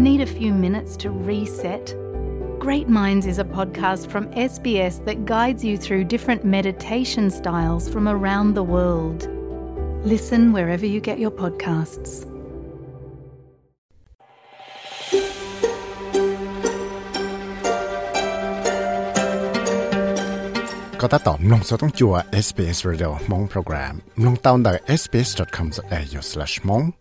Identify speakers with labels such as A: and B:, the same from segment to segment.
A: Need a few minutes to reset? Great Minds is a podcast from SBS that guides you through different meditation styles from around the world. Listen wherever you get your podcasts.
B: có SBS Radio mong program sbs.com.au slash mong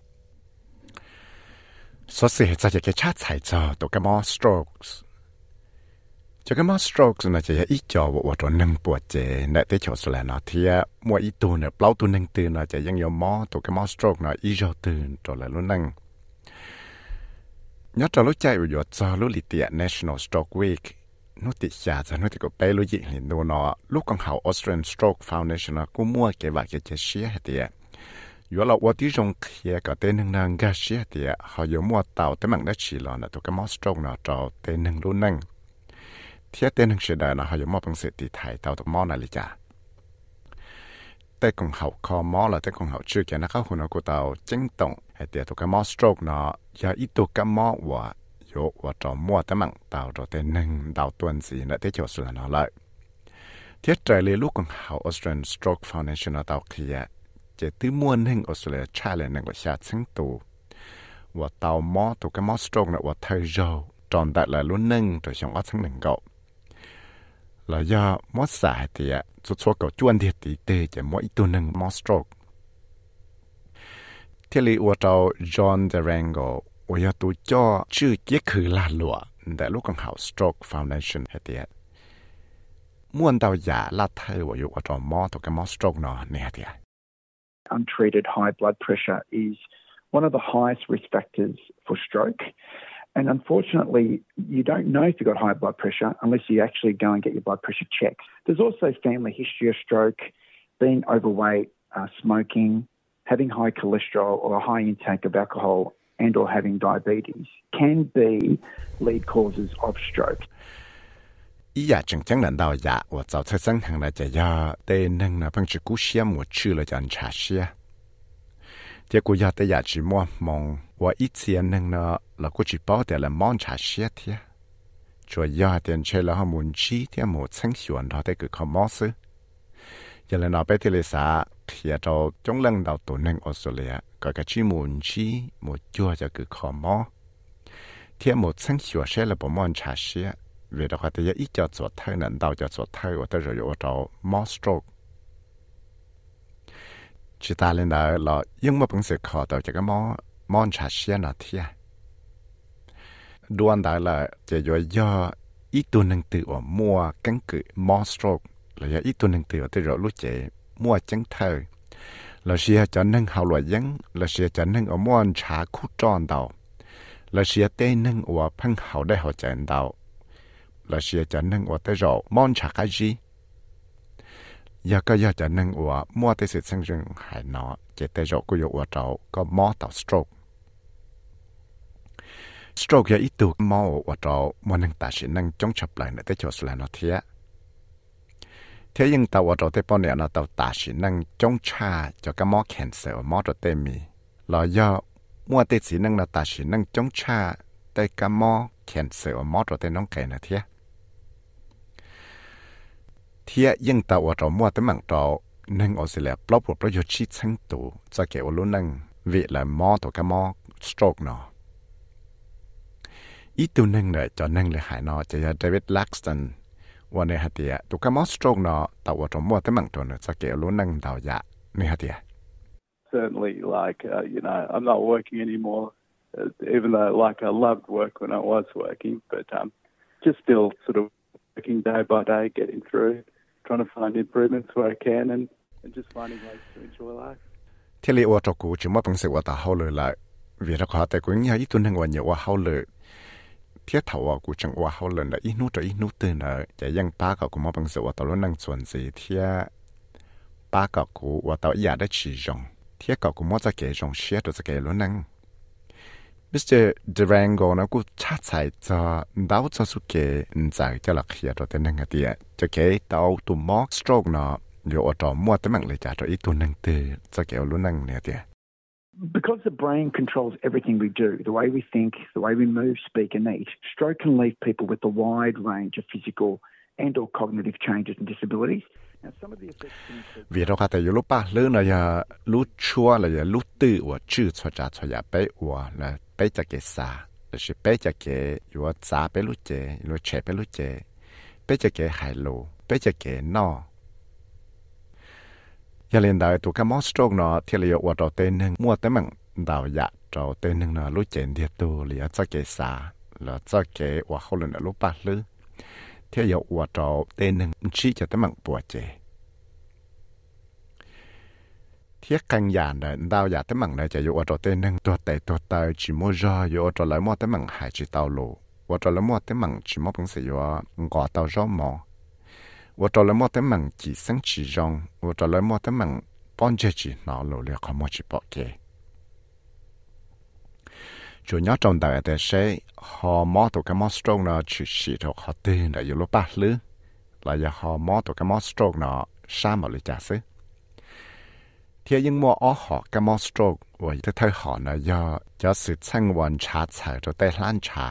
B: 所以在这个差菜着都个么 strokes 这个么 strokes 呢就一脚我我做能ปวดเจในที่ชสุแลนะที่มัวอีตัวเนี่ยเปล่าตัวหนึ่งตื่นนะจะยังยอมมอตัวก็มอ stroke นะอีจอตื่นตัวละลุ้นนั่งยอดจะรู้ใจอยู่จะรู้ลิเตีย National Stroke Week นุติชาจะนุติก็ไปรู้ยิ่งเห็นดูเนาะลูกของเขา Australian Stroke Foundation นะกูมั่วเก็บว่า อยู่เราว่าที่จงเขียกับเต้นหนึ่งนางกาเชียเตียเขาอยู่มัวเต่าแต่มันได้ฉีหลอนะตัวก็มอสตรงนะจอเต้นหนึ่งรุ่นหนึ่งเทียเต้นหนึ่งเสียดายนะเขาอยู่มัวเป็นเศรษฐีไทยเต่าตัวมอนาฬิกาแต่กงเขาคอมอละแต่กงเขาชื่อแกนะเขาหุ่นกูเต่าจิ้งตงไอเตียตัวก็มอสตรงนะอย่าอีตัวก็มอว่าโยว่าจอมัวแต่มันเต่าจอเต้นหนึ่งเต่าตัวนี้นะเที่ยวสุดนะเลยเทียใจเลยลูกของเขา Australian Stroke Foundation เต่าเขีย จะตื้อมวนหนึ่งออสเตรเลียชาเลยนั่งละชาซึ่งตัวว่าเตามอตัวก็มอสตรงนะว่าเธอโจจอนแต่ละรุ่นหนึ่งตัวชงอัดซึ่งหนึ่งก็แล้วยามอสายเตียชุดชัวก็จวนเดียตีเตจะมออีตัวหนึ่งมอสตรงที่ลีอวดเราจอนเดรังโกวยตัวจ่อชื่อเจ๊คือลาลัวแต่ลูกของเขา stroke foundation เตียม่วนเตาหยาลาเธอว่าอยู่กับจอมอตัวกับมอสตรงเนาะเนี่ยเตีย
C: Untreated high blood pressure is one of the highest risk factors for stroke. And unfortunately, you don't know if you've got high blood pressure unless you actually go and get your blood pressure checked. There's also family history of stroke, being overweight, uh, smoking, having high cholesterol or a high intake of alcohol and or having diabetes can be lead causes of stroke.
B: 伊呀，真正难道呀？我早才生行了，这呀，得能那碰是古些我去了讲茶些。结果呀，得呀只莫梦，我一次能呢，了过去包的了忙茶些天。主要点车了后门起天莫称喜欢他的个靠毛事。giờ là nó bé thì là sao thì cho trong lần đầu tuần nên Australia có cái chi muốn chi một chua cho cứ khó mò thì một sinh hoạt sẽ là bộ môn trà xía vì đó thì ít cho chỗ thay nền đầu cho chỗ thay và tới rồi ở chỗ mò stroke. Chỉ ta lên đó là nhưng mà bằng sự khó đầu cho cái mò mò trà xía nào thì à đuôn đó là chỉ do do ít tuần nên tự ở mua căn cứ mò stroke. Là do ít tuần hằng từ tới rồi lúc chế mua trắng thơ là xia cho nâng hậu loại dân là xia cho nâng ở mua trà khu tròn đầu là xia tê nâng ở phăng hậu đại họ chạy đầu là xia chả nâng ở tới rộ môn chả cái gì giờ có giờ chả nâng ở mua tới sự sinh rừng hải nó chỉ tới rộ của ở trâu có mò tàu stroke. Stroke giờ ít tu mò ở trâu mua nâng ta sẽ nâng chống chập lại nữa tới chỗ là nó thiệt thế nhưng tàu ở chỗ tế bao nhiêu nó tàu ta sĩ nâng chống cha cho cái mỏ cancer mỏ rồi tế mi. Là do mua tế sĩ nâng là ta sĩ nâng chống cha tế cái mỏ cancer mỏ chỗ tế nông kẻ này thế thế nhưng tàu ở chỗ mua tế mạng chỗ năng ở sẽ là blog củaประโยชน์ชีชั้นตูจะเกี่ยวรู้นั่งวิละมอตัวกับมอ stroke เนาะอีตัวนึงเลยจอนึงเลยหายเนาะจะเดวิดลักสตันวันนี้ฮัตเตียตุกมอสโตรกเนาะแต่ว่าตัวมัวแต่มังตัวเนี่ยจะเกี่ยวรู้นั่งดาวยะนี่ฮัตเตีย
D: Certainly, like uh, you know, I'm not working anymore. Uh, even though, like, I loved work when I was working, but um, just still sort of working day by day, getting through, trying to find improvements where I can and, and just finding ways to enjoy life.
B: Thế wa trò chỉ mất bằng sự wa ta hậu lời lại vì ra khó tại cũng nhà ít tuần hàng wa nhiều wa hậu lời thiết thảo wa cũ chẳng wa hậu lời là ít nút rồi ít nút từ nợ chạy giang ba cậu cũng mất bằng sự wa tao luôn năng chuẩn wa chỉ kể kể năng Mr. Durango nó cũng cha chạy su kê là khía tên năng kê tao tụ stroke ở mạng tụ năng năng nè
C: Because the brain controls everything we do, the way we think, the way we move, speak and eat, stroke can leave people with a wide range of physical and or cognitive changes and disabilities. vì
B: bé cho cái xa là chỉ bé cho cái và lúc chế lúc chế bé lúc nọ ya lên đại tụ cái món stroke nó thì là và đầu tên nâng mua tới mặn đào ya đầu tên nâng nó lúc chế thì tụ là cho cái sa, là cho cái và hậu lần là lúc ba lứa theo dõi và trò tên nâng chỉ cho tới mặn bùa chế thiết căn già này đau già tới mặn này chỉ dụ trò tên nâng tuột tệ tuột tay chỉ mua ra dụ trò lấy mua tới mặn hải chỉ tàu lù. Vô trò lấy mua tới mặn chỉ mua bằng sự dụ ngõ tàu gió mò. Vô trò lấy mua tới mặn chỉ sáng chỉ rong. Vô trò lấy mua tới mặn bọn chơi chỉ nó lù liệt không mua chỉ bỏ kê chủ nhớ trong đời để sẽ họ mò tụ cái mò strong nó chỉ chỉ thuộc họ tên là lúc ba lứ. Là giờ họ mò tụ cái mò strong nó sao mà lựa trả ทียยังมัวอ้อหอกมอสโตรกว่าจะเธอหอนะยอจะสืบช่างวันชาใส่ตัวเต้ล้านชา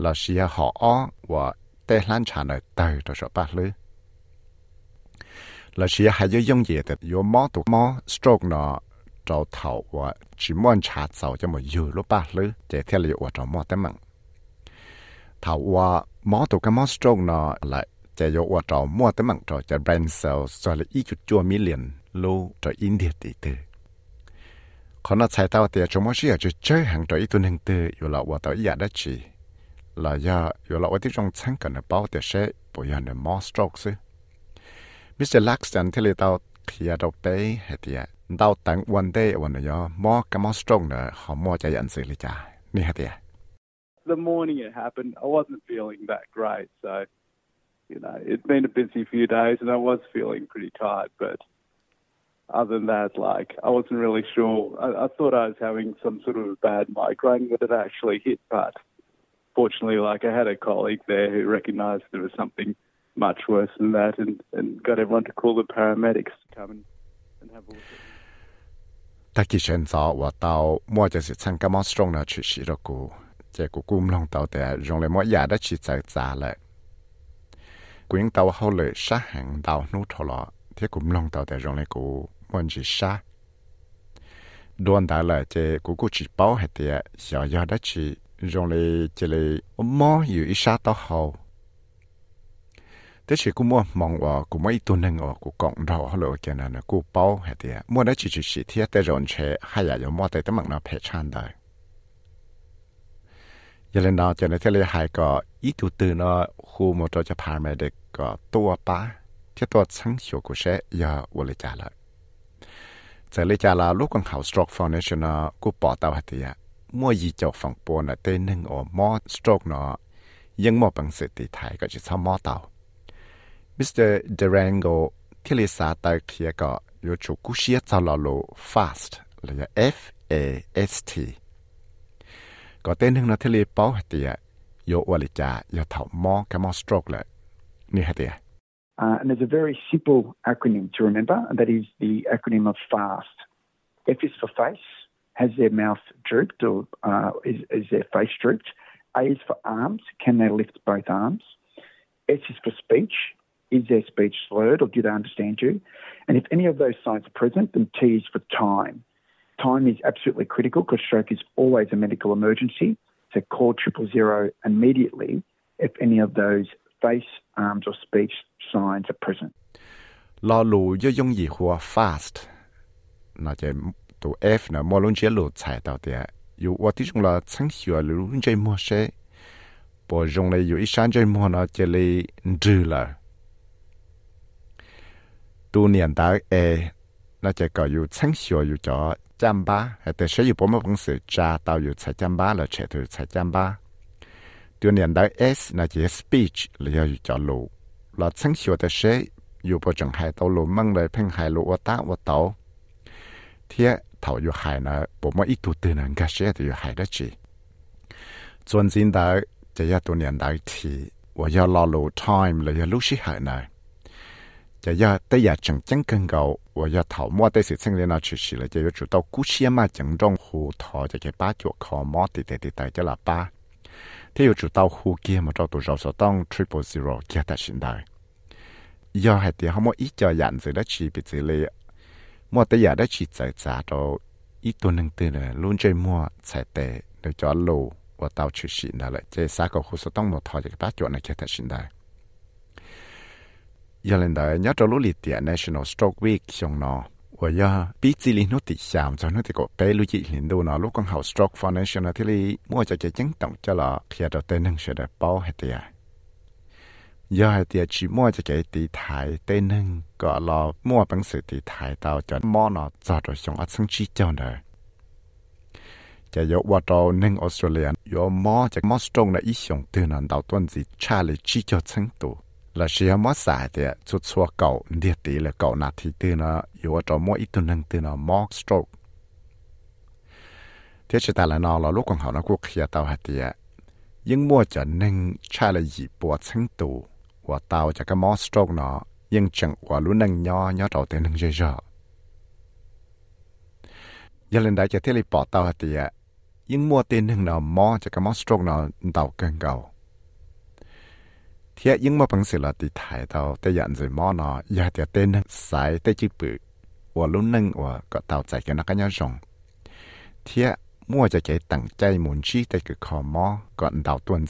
B: เราเชียหออ้อว่าเต้ล้านชาเนี่เตอตัวสบปะเลยเราเชียหายยงเย่แต่ยมอตัวมอสโตรกเนาะจ้าเถว่าชิมวนชาเสาจะมาอยู่รู้ปะเลยเจะเที่ยวว่าจ้ามอแต็มังเถาว่ามอตัวกมอสโตรกเนาะละจะยกว่าจ้ามอแต็มังจ้จะแบรนด์เซลล์ส่วนละอีกจุดจัวมิเลียน lu India tỷ tư. Khó nó chạy tao tìa cho mỗi xìa cho chơi hàng cho ít tuần hình tư dù tàu ý à đã chỉ. Là do dù là quả tí trong chẳng cần bao tìa xe bộ yàn nè mò stroke sư. Mr. Laxton thì lì tao khía à đầu tế hệ tìa. Tao tặng one day one nè do mò cái stroke nè họ mò chạy dẫn sự lì chà. Nì hệ tìa.
D: The morning it happened, I wasn't feeling that great, so you know, it's been a busy few days and I was feeling pretty tired, but other than that, like, I wasn't really sure. I, I thought I was having some sort of a bad migraine that had actually hit. But fortunately, like, I had a colleague there who recognized there was something much worse than that and, and got everyone to call the paramedics to come and, and have a look at me.
B: 他其实早我到莫就是参加莫 strong 呢去洗了股，这股股唔弄到的，用来莫也得去走杂了。股应到后来杀行到努头了，这股唔弄到的用来股 muốn chỉ xa đoàn đã là chế cố cô chỉ bảo hết tiệt giờ giờ đã chỉ rồi là chế là ôm mò yêu ít xa tao hậu thế chỉ cũng mua mong ở cũng mấy tuần nâng ở của cộng đầu họ lỗi kia là cố bảo hết tiệt mua đã chỉ chỉ chỉ thiết tới rồi chế hay là giờ mua tới tấm mạng nó phải chăn đời giờ lên đó cho nên thế là hai cái ít tu từ nó khu một chỗ cho phá mày được có tua ba thiết tua sáng chiều của sẽ giờ vô lại trả lại สเลจาลาลูกของเขา stroke foundation กูปอตาวัติยะมั่วยีจอกฝั่งปวนเต้นหนึ่งโอมอ stroke เนาะยังมอบังเสติไทยก็จะซ้อมมอเตามิสเตอร์เดรังโกที่ลิซาตาเคียก็ยูชูกุเชียจาลาโล fast เลย F A S T ก็เต้นหนึ่งนะที่ลิป้าหัติยะโยวลิจายาเถามอกับมอ stroke เลยนี่หัตยะ
C: Uh, and there's a very simple acronym to remember, and that is the acronym of FAST. F is for face. Has their mouth drooped or uh, is, is their face drooped? A is for arms. Can they lift both arms? S is for speech. Is their speech slurred or do they understand you? And if any of those signs are present, then T is for time. Time is absolutely critical because stroke is always a medical emergency. So call triple zero immediately if any of those face, arms, or speech signs are present.
B: 老路要用一和 fast。nó chạy tụ F nó mua luôn chế lụt chạy tàu tiền dù ở tí chúng là chẳng hiểu luôn chế mua xe bộ dùng này dù ít sáng chế mua nó chế lấy là tu niệm ta E nó chạy có dù chẳng hiểu dù cho chăm ba hay từ sẽ dù bố mà bằng tàu dù chạy chăm là chạy từ chạy chăm ba niệm ta S nó chế speech là dù cho lụ là chẳng hiểu ta sẽ dù bộ chẳng hại tàu lụ măng lại phanh hại lụ ở ta tàu 天头要海呢，我们一度都能够写的要海得起。专心到这一多年代起，我要落入 time 了要录西海呢，这要得要整整更高，我要头摸得是真的那去是了，就要做到古些嘛正宗胡桃这个八角靠摸的的的的这喇叭，他要做到胡 kia 嘛找到少少当 triple zero kia 的现代，要还得好么一家人子的区别之类。mua tới giờ đã chỉ giải giá cho ít tuần nâng tư là luôn chơi mua giải tệ để cho lô và tàu chữ xin là lại chơi xa cầu khu số tông một thò cho cái bác chỗ này kia thật xịn đại giờ lên đấy nhớ cho lũ lịch tiền National Stroke Week xong nó và giờ biết chỉ lý nó tị xàm cho nó thì có bé lũ chị liền đâu nó lúc con học Stroke Foundation thì lý mua cho cái chứng tổng cho là khi đó tên nâng sẽ được bao hết tiền ย่อให้เตียชีมั่วจะแก่ตีถ่ายเต้นึงก็รอมั่วปังสือตีถ่ายเตาจอดมอนอจอดชงอัดซึ่งชีเจ้าเนอจะยกว่าเราหนึ่งออสเตรเลียยอมอจากมอสตรงในอีสงตื่นนันเตาต้นสิชาลิชีเจ้าซึ่งตัวและเชียมอสายเตียชุดชัวเก่าเดียตีและเก่านาทีตื่นนะอยู่ว่าเรามั่วอีตัวหนึ่งตื่นนะมอสตรงเทียชแต่ละนอเราลูกของเขานะกูเคลียเตาหัดเตียยิ่งมั่วจะหนึ่งชาลิยีปวดซึ่งตัว là chỉ mất xài thì chút xua cậu địa tỷ là cậu nạt thì từ nó yếu cho mỗi ít tuần từ nó more stroke thế chỉ ta là nó là lúc còn họ nó cũng kia tao hạt thì nhưng mua cho nên cha là gì bộ chân tù và tao cho cái more stroke nó nhưng chẳng và lúc nâng nhỏ nhỏ đầu tên nâng dễ dở giờ lên đây cho thế là bỏ tao hạt thì nhưng mua tên nâng nó more cho cái more stroke nó tao cần cầu เทียยิ่งมาพังสิละติถ่ายเตาแต่ยันจะมอเนาะอยากจะเต้นสายแต่จิปืว่าลุ้นนึงว่าก็เตาใจกันนักยังจงเทียมั่วจะใจตั้งใจหมุนชี้แต่คือขอมอก่อนเตาต้น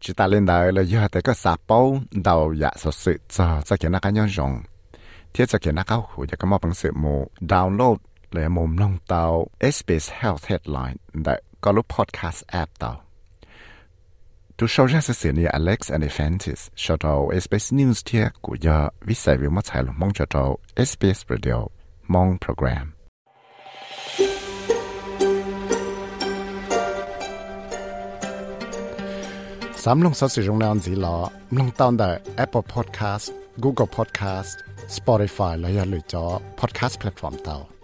B: chỉ ta lên đời là giờ tới có sạp bao đầu dạ sổ sự cho cho cái nó cá nhân rộng thiết cho cái nó cao hủ cho cái mò bằng sự mù download เลยมุมลงเตา SBS Health Headline แต่ก็รูป podcast app เตาทุกช่องจะเสียนี่ Alex and Evantis ชอบเรา SBS News เทียกูยาวิสัยวิมัติใช้ลงมองชอบเรา SBS Radio มองโปรแกรม mong program Sám lông sao sử dụng nào gì lọ, lông tao tại Apple Podcast, Google Podcast, Spotify là ya lựa cho podcast platform tao.